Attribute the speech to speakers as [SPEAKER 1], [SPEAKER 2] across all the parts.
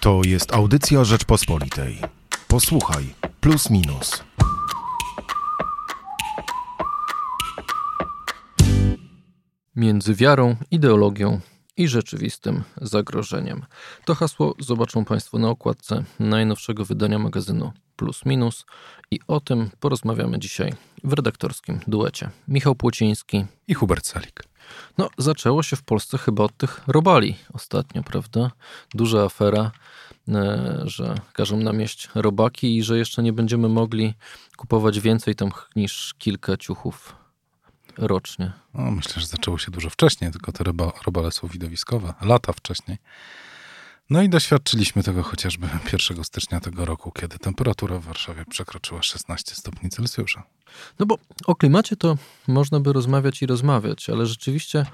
[SPEAKER 1] To jest audycja Rzeczpospolitej. Posłuchaj, plus minus.
[SPEAKER 2] Między wiarą, ideologią i rzeczywistym zagrożeniem. To hasło zobaczą Państwo na okładce najnowszego wydania magazynu Plus Minus i o tym porozmawiamy dzisiaj w redaktorskim duecie. Michał Płociński
[SPEAKER 3] i Hubert Salik.
[SPEAKER 2] No, zaczęło się w Polsce chyba od tych robali ostatnio, prawda? Duża afera, e, że każą nam jeść robaki i że jeszcze nie będziemy mogli kupować więcej tam niż kilka ciuchów rocznie.
[SPEAKER 3] No, myślę, że zaczęło się dużo wcześniej, tylko te robale są widowiskowe, lata wcześniej. No i doświadczyliśmy tego chociażby 1 stycznia tego roku, kiedy temperatura w Warszawie przekroczyła 16 stopni Celsjusza.
[SPEAKER 2] No bo o klimacie to można by rozmawiać i rozmawiać, ale rzeczywiście,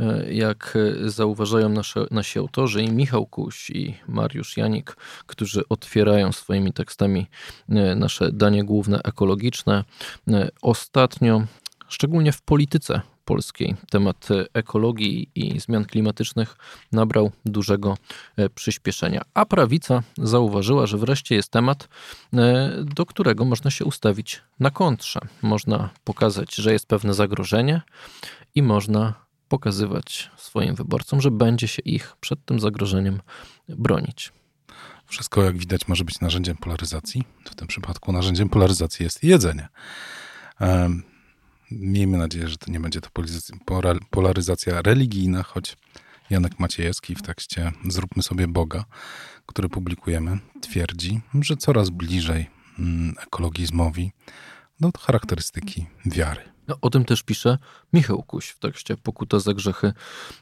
[SPEAKER 2] e, jak zauważają nasze, nasi autorzy, i Michał Kuś, i Mariusz Janik, którzy otwierają swoimi tekstami e, nasze danie główne ekologiczne, e, ostatnio, szczególnie w polityce polskiej. Temat ekologii i zmian klimatycznych nabrał dużego e, przyspieszenia. A prawica zauważyła, że wreszcie jest temat, e, do którego można się ustawić na kontrze. Można pokazać, że jest pewne zagrożenie i można pokazywać swoim wyborcom, że będzie się ich przed tym zagrożeniem bronić.
[SPEAKER 3] Wszystko, jak widać, może być narzędziem polaryzacji. W tym przypadku narzędziem polaryzacji jest jedzenie. Miejmy nadzieję, że to nie będzie to polaryzacja religijna, choć Janek Maciejewski w tekście Zróbmy sobie Boga, który publikujemy, twierdzi, że coraz bliżej mm, ekologizmowi do charakterystyki wiary.
[SPEAKER 2] No, o tym też pisze Michał Kuś w tekście Pokuta za grzechy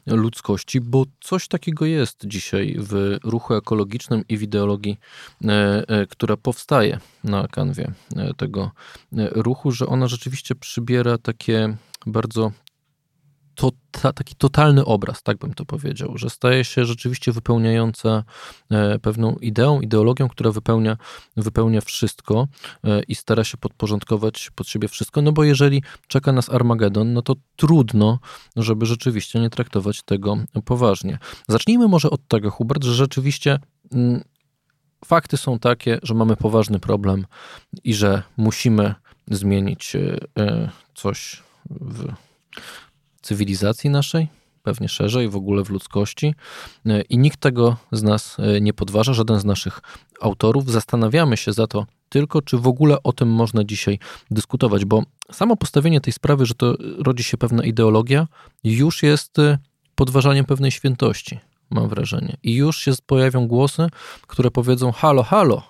[SPEAKER 2] ludzkości, bo coś takiego jest dzisiaj w ruchu ekologicznym i w ideologii, e, e, która powstaje na kanwie e, tego ruchu, że ona rzeczywiście przybiera takie bardzo to, ta, taki totalny obraz, tak bym to powiedział, że staje się rzeczywiście wypełniająca e, pewną ideą, ideologią, która wypełnia, wypełnia wszystko e, i stara się podporządkować pod siebie wszystko, no bo jeżeli czeka nas Armagedon, no to trudno, żeby rzeczywiście nie traktować tego poważnie. Zacznijmy może od tego, Hubert, że rzeczywiście mm, fakty są takie, że mamy poważny problem i że musimy zmienić e, coś w cywilizacji naszej, pewnie szerzej, w ogóle w ludzkości. E, I nikt tego z nas e, nie podważa, żaden z naszych autorów. Zastanawiamy się za to tylko, czy w ogóle o tym można dzisiaj dyskutować, bo samo postawienie tej sprawy, że to rodzi się pewna ideologia, już jest e, podważaniem pewnej świętości, mam wrażenie. I już się pojawią głosy, które powiedzą: halo, halo,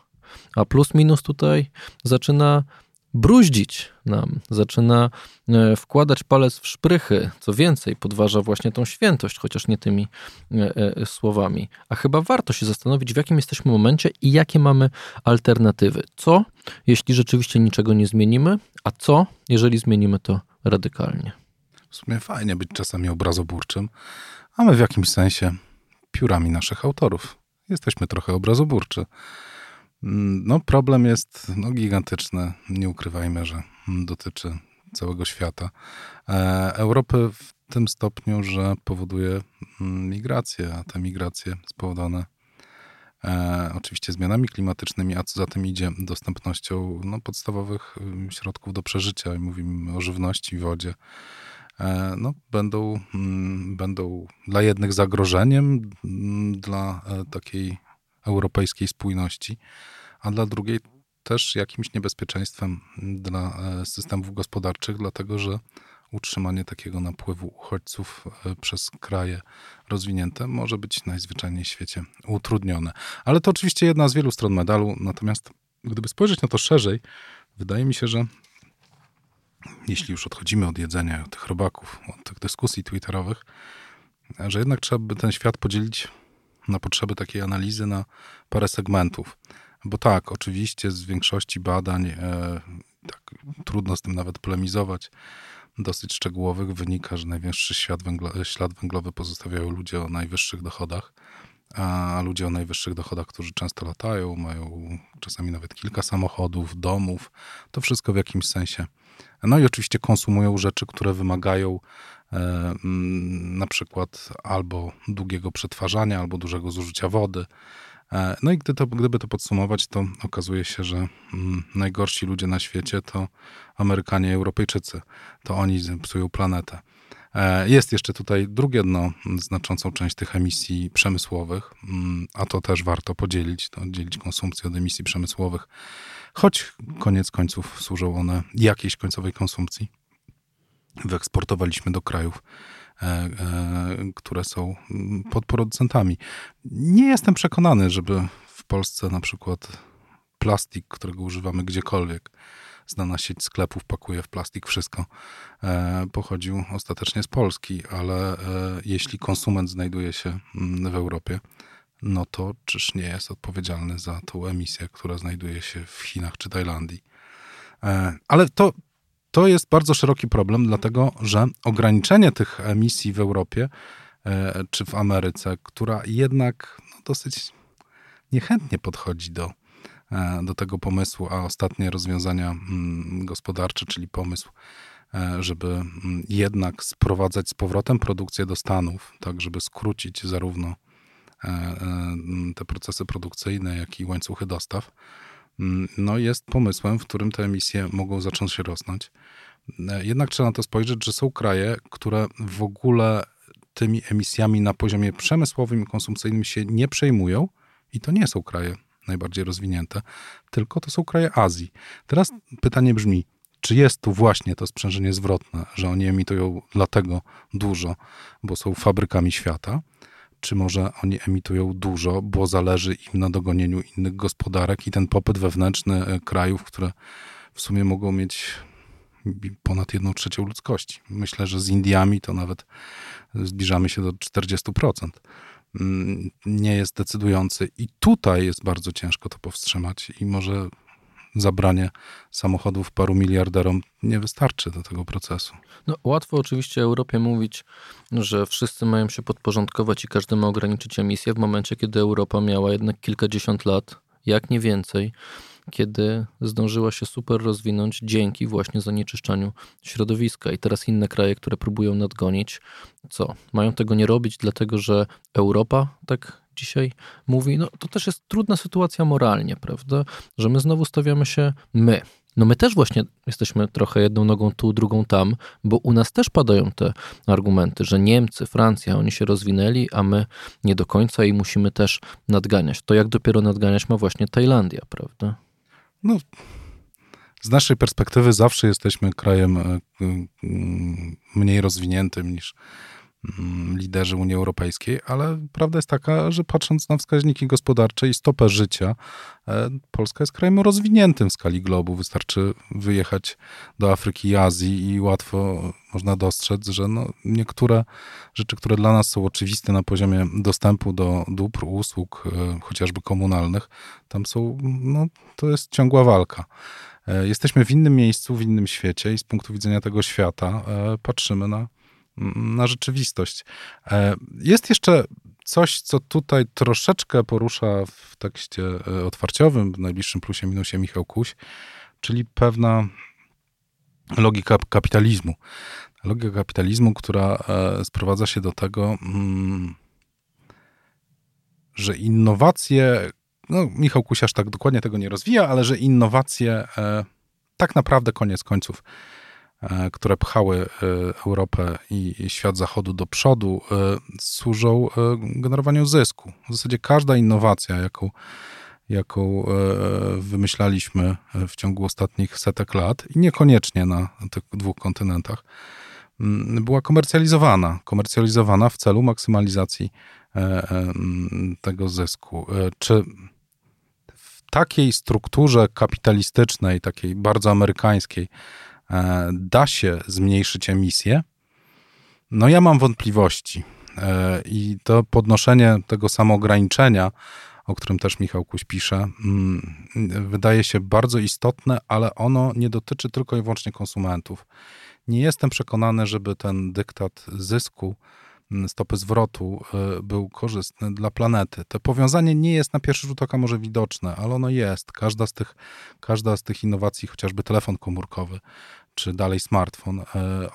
[SPEAKER 2] a plus minus tutaj zaczyna bruździć nam, zaczyna e, wkładać palec w szprychy. Co więcej, podważa właśnie tą świętość, chociaż nie tymi e, e, słowami. A chyba warto się zastanowić, w jakim jesteśmy momencie i jakie mamy alternatywy. Co, jeśli rzeczywiście niczego nie zmienimy, a co, jeżeli zmienimy to radykalnie.
[SPEAKER 3] W sumie fajnie być czasami obrazoburczym, a my w jakimś sensie piórami naszych autorów. Jesteśmy trochę obrazoburczy. Mm, no, problem jest no, gigantyczny. Nie ukrywajmy, że dotyczy całego świata. E, Europy w tym stopniu, że powoduje mm, migrację, a te migracje spowodowane e, oczywiście zmianami klimatycznymi, a co za tym idzie dostępnością no, podstawowych mm, środków do przeżycia. Mówimy o żywności, wodzie. E, no, będą, będą dla jednych zagrożeniem, dla takiej europejskiej spójności, a dla drugiej też jakimś niebezpieczeństwem dla e, systemów gospodarczych, dlatego że utrzymanie takiego napływu uchodźców e, przez kraje rozwinięte może być najzwyczajniej w świecie utrudnione. Ale to oczywiście jedna z wielu stron medalu, natomiast gdyby spojrzeć na to szerzej, wydaje mi się, że jeśli już odchodzimy od jedzenia, od tych robaków, od tych dyskusji twitterowych, że jednak trzeba by ten świat podzielić na potrzeby takiej analizy na parę segmentów. Bo tak, oczywiście z większości badań, e, tak, trudno z tym nawet polemizować, dosyć szczegółowych wynika, że największy ślad, węglo, ślad węglowy pozostawiają ludzie o najwyższych dochodach, a ludzie o najwyższych dochodach, którzy często latają, mają czasami nawet kilka samochodów, domów, to wszystko w jakimś sensie. No i oczywiście konsumują rzeczy, które wymagają na przykład albo długiego przetwarzania, albo dużego zużycia wody, E, no i gdy to, gdyby to podsumować, to okazuje się, że mm, najgorsi ludzie na świecie to Amerykanie i Europejczycy. To oni psują planetę. E, jest jeszcze tutaj drugie dno, znaczącą część tych emisji przemysłowych, mm, a to też warto podzielić, to oddzielić konsumpcję od emisji przemysłowych, choć koniec końców służą one jakiejś końcowej konsumpcji. Wyeksportowaliśmy do krajów, e, e, które są mm, podproducentami. Nie jestem przekonany, żeby w Polsce na przykład plastik, którego używamy gdziekolwiek, znana sieć sklepów pakuje w plastik wszystko, e, pochodził ostatecznie z Polski, ale jeśli konsument znajduje się mm, w Europie, no to czyż nie jest odpowiedzialny za tą emisję, która znajduje się w Chinach czy Tajlandii. Ale to, to jest bardzo szeroki problem, dlatego że ograniczenie tych emisji w Europie czy w Ameryce, która jednak no, dosyć niechętnie podchodzi do E, do tego pomysłu, a ostatnie rozwiązania mm, gospodarcze, czyli pomysł, e, żeby mm, jednak sprowadzać z powrotem produkcję do Stanów, tak żeby skrócić zarówno e, te procesy produkcyjne, jak i łańcuchy dostaw, mm, no jest pomysłem, w którym te emisje mogą zacząć się rosnąć. Jednak trzeba na to spojrzeć, że są kraje, które w ogóle tymi emisjami na poziomie przemysłowym i konsumpcyjnym się nie przejmują, i to nie są kraje najbardziej rozwinięte, tylko to są kraje Azji. Teraz pytanie brzmi, czy jest tu właśnie to sprzężenie zwrotne, że oni emitują dlatego dużo, bo są fabrykami świata, czy może oni emitują dużo, bo zależy im na dogonieniu innych gospodarek i ten popyt wewnętrzny e, krajów, które w sumie mogą mieć ponad jedną trzecią ludzkości. Myślę, że z Indiami to nawet zbliżamy się do 40%. Mm, nie jest decydujący. I tutaj jest bardzo ciężko to powstrzymać i może zabranie samochodów paru miliarderom nie wystarczy do tego procesu.
[SPEAKER 2] No, łatwo oczywiście Europie mówić, że wszyscy mają się podporządkować i każdy ma ograniczyć emisję w momencie, kiedy Europa miała jednak kilkadziesiąt lat, jak nie więcej, kiedy zdążyła się super rozwinąć dzięki właśnie zanieczyszczaniu środowiska. I teraz inne kraje, które próbują nadgonić, co? Mają tego nie robić, dlatego że Europa tak dzisiaj mówi, no to też jest trudna sytuacja moralnie, prawda? Że my znowu stawiamy się my. No my też właśnie jesteśmy trochę jedną nogą tu, drugą tam, bo u nas też padają te argumenty, że Niemcy, Francja, oni się rozwinęli, a my nie do końca i musimy też nadganiać. To jak dopiero nadganiać ma właśnie Tajlandia, prawda?
[SPEAKER 3] No, z naszej perspektywy zawsze jesteśmy krajem e, mniej rozwiniętym niż liderzy Unii Europejskiej, ale prawda jest taka, że patrząc na wskaźniki gospodarcze i stopę życia, e, Polska jest krajem rozwiniętym w skali globu. Wystarczy wyjechać do Afryki i Azji i łatwo można dostrzec, że no niektóre rzeczy, które dla nas są oczywiste na poziomie dostępu do dóbr, usług, e, chociażby komunalnych, tam są, no to jest ciągła walka. E, jesteśmy w innym miejscu, w innym świecie i z punktu widzenia tego świata patrzymy na, na rzeczywistość. Jest jeszcze coś, co tutaj troszeczkę porusza w tekście otwarciowym, w najbliższym plusie minusie Michał Kuś, czyli pewna logika kapitalizmu. Logika kapitalizmu, która e, sprowadza się do tego, mm, że innowacje, no Michał Kusiarz tak dokładnie tego nie rozwija, ale że innowacje e, tak naprawdę koniec końców, e, które pchały Europę i świat zachodu do przodu, służą generowaniu zysku. W zasadzie każda innowacja, jaką jaką e, wymyślaliśmy w ciągu ostatnich setek lat i niekoniecznie na tych dwóch kontynentach, mm, była komercjalizowana. Komercjalizowana w celu maksymalizacji e, e, mm, tego zysku. Czy w takiej strukturze kapitalistycznej, takiej bardzo amerykańskiej, da się zmniejszyć emisję? No ja mam wątpliwości. I to podnoszenie tego samoograniczenia o którym też Michał Kuś pisze, mm, wydaje się bardzo istotne, ale ono nie dotyczy tylko i wyłącznie konsumentów. Nie jestem przekonany, żeby ten dyktat zysku, mm, stopy zwrotu y, był korzystny dla planety. To powiązanie nie jest na pierwszy rzut oka może widoczne, ale ono jest. Każda z tych, każda z tych innowacji, chociażby telefon komórkowy, czy dalej smartfon, e,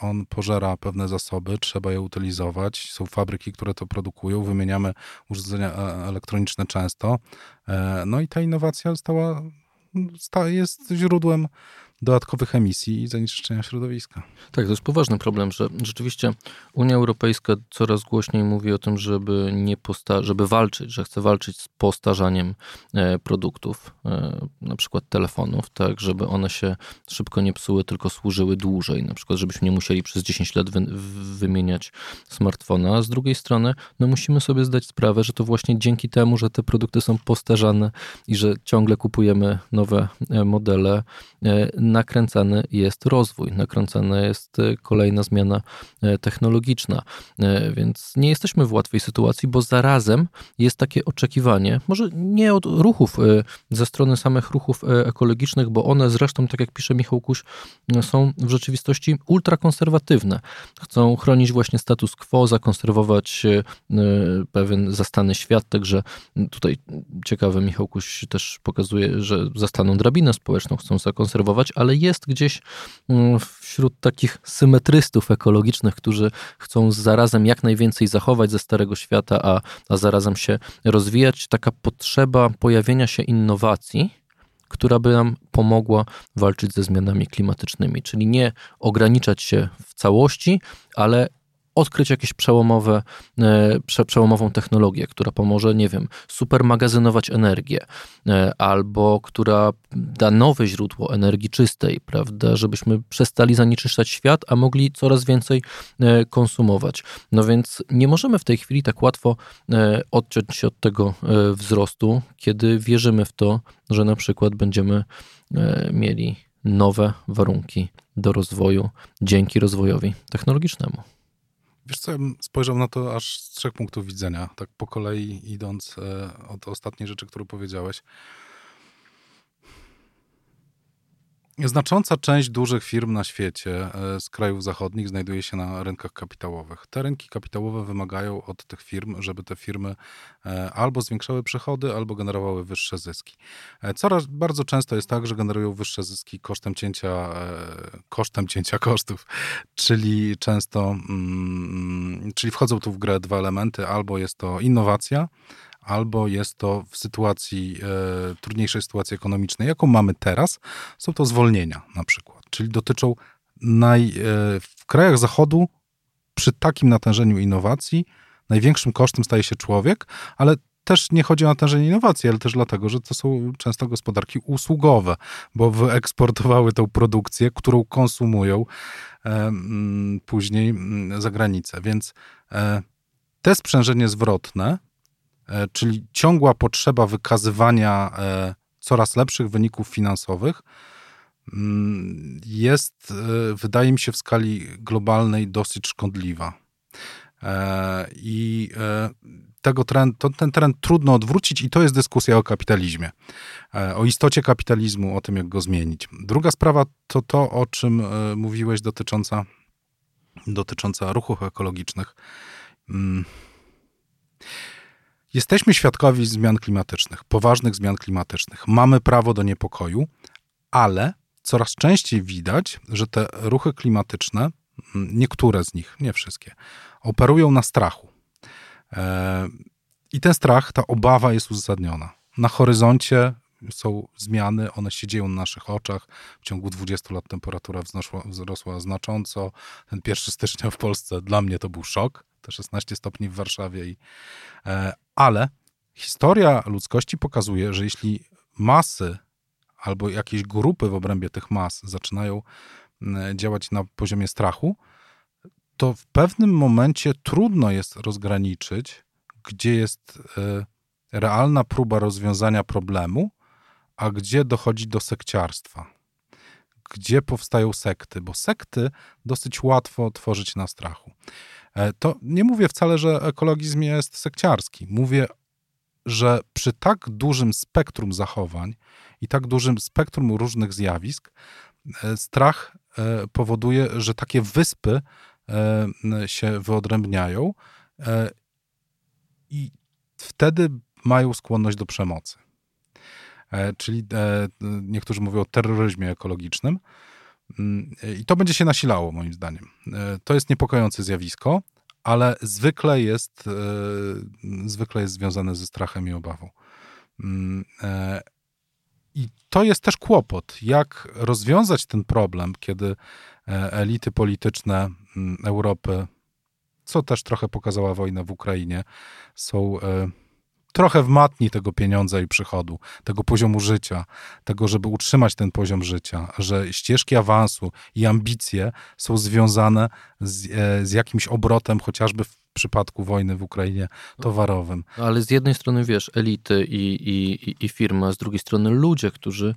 [SPEAKER 3] on pożera pewne zasoby, trzeba je utylizować. Są fabryki, które to produkują, wymieniamy urządzenia elektroniczne często. No i ta innowacja stała, jest źródłem dodatkowych emisji i zanieczyszczenia środowiska.
[SPEAKER 2] Tak, to jest poważny problem, że rzeczywiście Unia Europejska coraz głośniej mówi o tym, żeby nie posta- żeby walczyć, że chce walczyć z postarzaniem e, produktów, e, na przykład telefonów, tak, żeby one się szybko nie psuły, tylko służyły dłużej, na przykład żebyśmy nie musieli przez 10 lat wy- wymieniać smartfona, a z drugiej strony no musimy sobie zdać sprawę, że to właśnie dzięki temu, że te produkty są postarzane i że ciągle kupujemy nowe e, modele, nakręcany jest rozwój, nakręcana jest e, kolejna zmiana e, technologiczna, e, więc nie jesteśmy w łatwej sytuacji, bo zarazem jest takie oczekiwanie, może nie od ruchów, ze strony samych ruchów ekologicznych, bo one zresztą, tak jak pisze Michał Kuś, są w rzeczywistości ultrakonserwatywne. Chcą chronić właśnie status quo, zakonserwować pewien zastany świat, także tutaj ciekawe Michał Kuś też pokazuje, że zastaną drabinę społeczną chcą zakonserwować, ale jest gdzieś mm, wśród takich symetrystów ekologicznych, którzy chcą zarazem jak najwięcej zachować ze Starego Świata, a, a zarazem się rozwijać, taka potrzeba pojawienia się innowacji, która by nam pomogła walczyć ze zmianami klimatycznymi, czyli nie ograniczać się w całości, ale odkryć jakieś przełomowe, e, przełomową technologię, która pomoże, nie wiem, supermagazynować energię, e, albo która da nowe źródło energii czystej, prawda, żebyśmy przestali zanieczyszczać świat, a mogli coraz więcej e, konsumować. No więc nie możemy w tej chwili tak łatwo odciąć się od tego wzrostu, kiedy wierzymy w to, że na przykład będziemy mieli nowe warunki do rozwoju dzięki rozwojowi technologicznemu.
[SPEAKER 3] Wiesz co, ja bym spojrzał na to aż z trzech punktów widzenia, tak po kolei idąc e, od ostatniej rzeczy, którą powiedziałeś. Znacząca część dużych firm na świecie e, z krajów zachodnich znajduje się na rynkach kapitałowych. Te rynki kapitałowe wymagają od tych firm, żeby te firmy e, albo zwiększały przychody, albo generowały wyższe zyski. E, coraz bardzo często jest tak, że generują wyższe zyski kosztem cięcia, kosztem cięcia kosztów, czyli często, mm, czyli wchodzą tu w grę dwa elementy, albo jest to innowacja, albo jest to w sytuacji, e, trudniejszej sytuacji ekonomicznej, jaką mamy teraz, są to zwolnienia na przykład, czyli dotyczą naj, e, w krajach zachodu przy takim natężeniu innowacji największym kosztem staje się człowiek, ale też nie chodzi o natężenie innowacji, ale też dlatego, że to są często gospodarki usługowe, bo wyeksportowały tą produkcję, którą konsumują e, później za granicę. Więc e, te sprzężenie zwrotne czyli ciągła potrzeba wykazywania e, coraz lepszych wyników finansowych mm, jest, e, wydaje mi się, w skali globalnej dosyć szkodliwa. I tego trend, ten trend trudno odwrócić, i to jest dyskusja o kapitalizmie, o istocie kapitalizmu, o tym, jak go zmienić. Druga sprawa to to, o czym mówiłeś, dotycząca, dotycząca ruchów ekologicznych. Jesteśmy świadkowi zmian klimatycznych, poważnych zmian klimatycznych. Mamy prawo do niepokoju, ale coraz częściej widać, że te ruchy klimatyczne, niektóre z nich, nie wszystkie, operują na strachu. E, I ten strach, ta obawa jest uzasadniona. Na horyzoncie są zmiany, one się dzieją na naszych oczach. W ciągu 20 lat temperatura wzrosła znacząco. Ten 1 stycznia w Polsce dla mnie to był szok. Te 16 stopni w Warszawie. I, e, ale historia ludzkości pokazuje, że jeśli masy albo jakieś grupy w obrębie tych mas zaczynają działać na poziomie strachu, to w pewnym momencie trudno jest rozgraniczyć, gdzie jest e, realna próba rozwiązania problemu, a gdzie dochodzi do sekciarstwa. Gdzie powstają sekty, bo sekty dosyć łatwo tworzyć na strachu. E, to nie mówię wcale, że ekologizm jest sekciarski. Mówię, że przy tak dużym spektrum zachowań i tak dużym spektrum różnych zjawisk, e, strach e, powoduje, że takie wyspy się wyodrębniają i wtedy mają skłonność do przemocy. Czyli niektórzy mówią o terroryzmie ekologicznym. Mm, I to będzie się nasilało, moim zdaniem. To jest niepokojące zjawisko, ale zwykle jest, zwykle jest związane ze strachem i obawą. Mm, I to jest też kłopot, jak rozwiązać ten problem, kiedy elity polityczne mm, Europy co też trochę pokazała wojna w Ukrainie, są e, trochę w matni tego pieniądza i przychodu, tego poziomu życia, tego, żeby utrzymać ten poziom życia, że ścieżki awansu i ambicje są związane z, e, z jakimś obrotem, chociażby w przypadku wojny w Ukrainie towarowym.
[SPEAKER 2] No, ale z jednej strony, wiesz, elity i, i, i firmy, a z drugiej strony ludzie, którzy,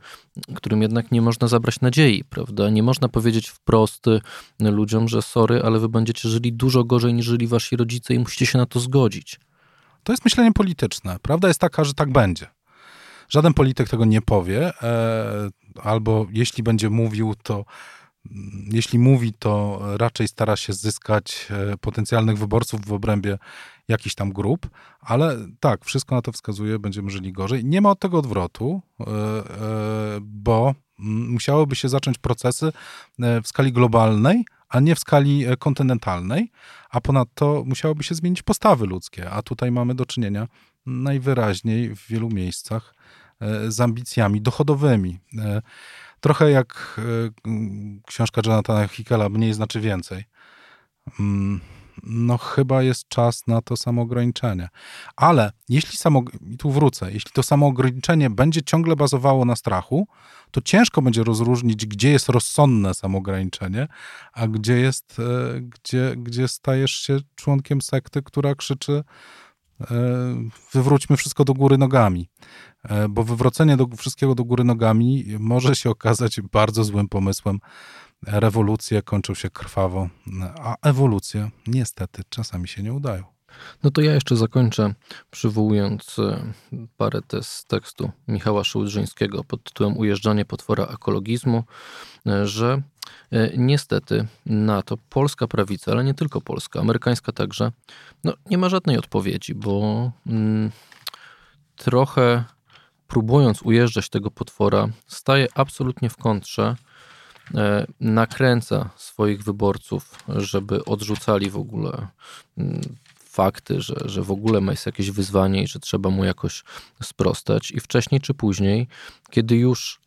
[SPEAKER 2] którym jednak nie można zabrać nadziei, prawda? Nie można powiedzieć wprost y, ludziom, że sorry, ale wy będziecie żyli dużo gorzej niż żyli wasi rodzice i musicie się na to zgodzić.
[SPEAKER 3] To jest myślenie polityczne. Prawda jest taka, że tak będzie. Żaden polityk tego nie powie, e, albo jeśli będzie mówił, to jeśli mówi, to raczej stara się zyskać e, potencjalnych wyborców w obrębie jakichś tam grup, ale tak, wszystko na to wskazuje, będziemy żyli gorzej. Nie ma od tego odwrotu, e, bo musiałyby się zacząć procesy w skali globalnej, a nie w skali kontynentalnej, a ponadto musiałyby się zmienić postawy ludzkie, a tutaj mamy do czynienia najwyraźniej w wielu miejscach z ambicjami dochodowymi. Trochę jak e, książka Jonathana Hickela, mniej znaczy więcej. No chyba jest czas na to samoograniczenie. Ale jeśli samo, i tu wrócę, jeśli to samoograniczenie będzie ciągle bazowało na strachu, to ciężko będzie rozróżnić, gdzie jest rozsądne samoograniczenie, a gdzie jest, e, gdzie, gdzie stajesz się członkiem sekty, która krzyczy e, wywróćmy wszystko do góry nogami. E, bo wywrócenie do, wszystkiego do góry nogami może się okazać bardzo złym pomysłem. Rewolucje kończą się krwawo, a ewolucje niestety czasami się nie udają.
[SPEAKER 2] No to ja jeszcze zakończę przywołując e, parę z tekstu Michała Szyłdrzyńskiego pod tytułem Ujeżdżanie potwora ekologizmu, e, że niestety na to polska prawica, ale nie tylko polska, amerykańska także, no nie ma żadnej odpowiedzi, bo mm, trochę próbując ujeżdżać tego potwora, staje absolutnie w kontrze, e, nakręca swoich wyborców, żeby odrzucali w ogóle mm, fakty, że, że w ogóle jest jakieś wyzwanie i że trzeba mu jakoś sprostać. I wcześniej czy później, kiedy już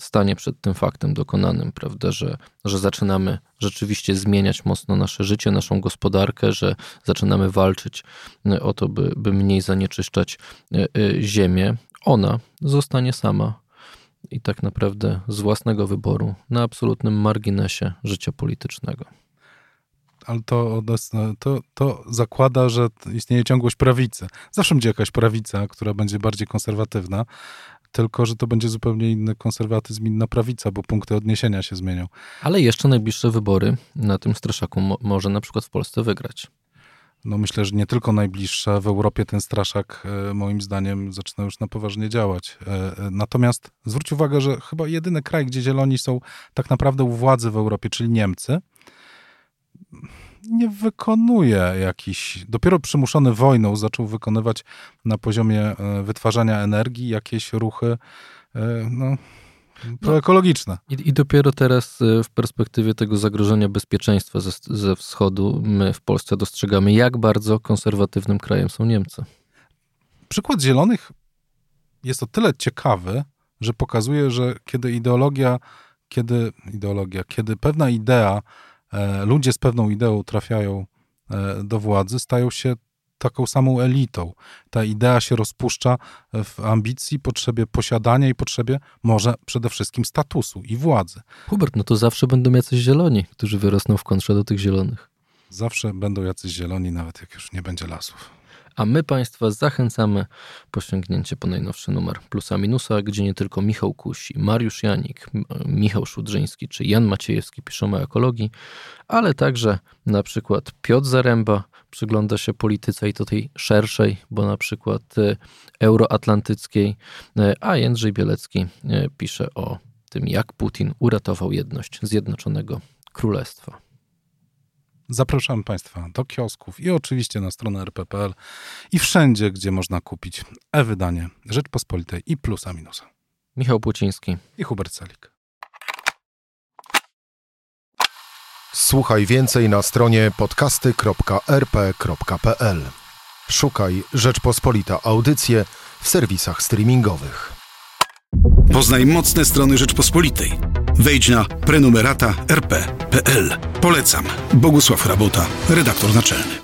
[SPEAKER 2] stanie przed tym faktem dokonanym, prawda, że, że zaczynamy rzeczywiście zmieniać mocno nasze życie, naszą gospodarkę, że zaczynamy walczyć e, o to, by, by mniej zanieczyszczać e, ziemię, ona zostanie sama i tak naprawdę z własnego wyboru na absolutnym marginesie życia politycznego.
[SPEAKER 3] Ale to, to, to zakłada, że istnieje ciągłość prawicy. Zawsze będzie jakaś prawica, która będzie bardziej konserwatywna, tylko że to będzie zupełnie inny konserwatyzm, inna prawica, bo punkty odniesienia się zmienią.
[SPEAKER 2] Ale jeszcze najbliższe wybory na tym straszaku mo może na przykład w Polsce wygrać
[SPEAKER 3] no myślę, że nie tylko najbliższa. W Europie ten straszak e, moim zdaniem zaczyna już na poważnie działać. E, e, natomiast zwróć uwagę, że chyba jedyny kraj, gdzie zieloni są tak naprawdę u władzy w Europie, czyli Niemcy, nie wykonuje jakiś, dopiero przymuszony wojną zaczął wykonywać na poziomie wytwarzania energii jakieś ruchy, no, proekologiczne.
[SPEAKER 2] No, i, I, dopiero teraz y, w perspektywie tego zagrożenia bezpieczeństwa ze, ze wschodu my w Polsce dostrzegamy, jak bardzo konserwatywnym krajem są Niemcy.
[SPEAKER 3] Przykład Zielonych jest o tyle ciekawy, że pokazuje, że kiedy ideologia, kiedy ideologia, kiedy pewna idea, e, ludzie z pewną ideą trafiają e, do władzy, stają się taką samą elitą. Ta idea się rozpuszcza w ambicji, potrzebie posiadania i potrzebie może przede wszystkim statusu i władzy.
[SPEAKER 2] Hubert, no to zawsze będą jacyś zieloni, którzy wyrosną w kontrze do tych zielonych.
[SPEAKER 3] Zawsze będą jacyś zieloni, nawet jak już nie będzie lasów.
[SPEAKER 2] A my Państwa zachęcamy po sięgnięcie po najnowszy numer Plusa Minusa, gdzie nie tylko Michał Kusi, Mariusz Janik, Michał Szudrzyński czy Jan Maciejewski piszą o ekologii, ale także na przykład Piotr Zaręba, przygląda się polityce i to tej szerszej, bo na przykład e, euroatlantyckiej, e, a Jędrzej Bielecki e, pisze o tym, jak Putin uratował jedność Zjednoczonego Królestwa.
[SPEAKER 3] Zapraszam Państwa do kiosków i oczywiście na stronę rp.pl i wszędzie, gdzie można kupić e-wydanie Rzeczpospolitej i plusa minusa.
[SPEAKER 2] Michał Płuciński
[SPEAKER 3] i Hubert Celik.
[SPEAKER 1] Słuchaj więcej na stronie podcasty.rp.pl. Szukaj Rzeczpospolita Audycje w serwisach streamingowych.
[SPEAKER 4] Poznaj mocne strony Rzeczpospolitej. Wejdź na prenumerata rp.pl. Polecam. Bogusław Rabota, redaktor naczelny.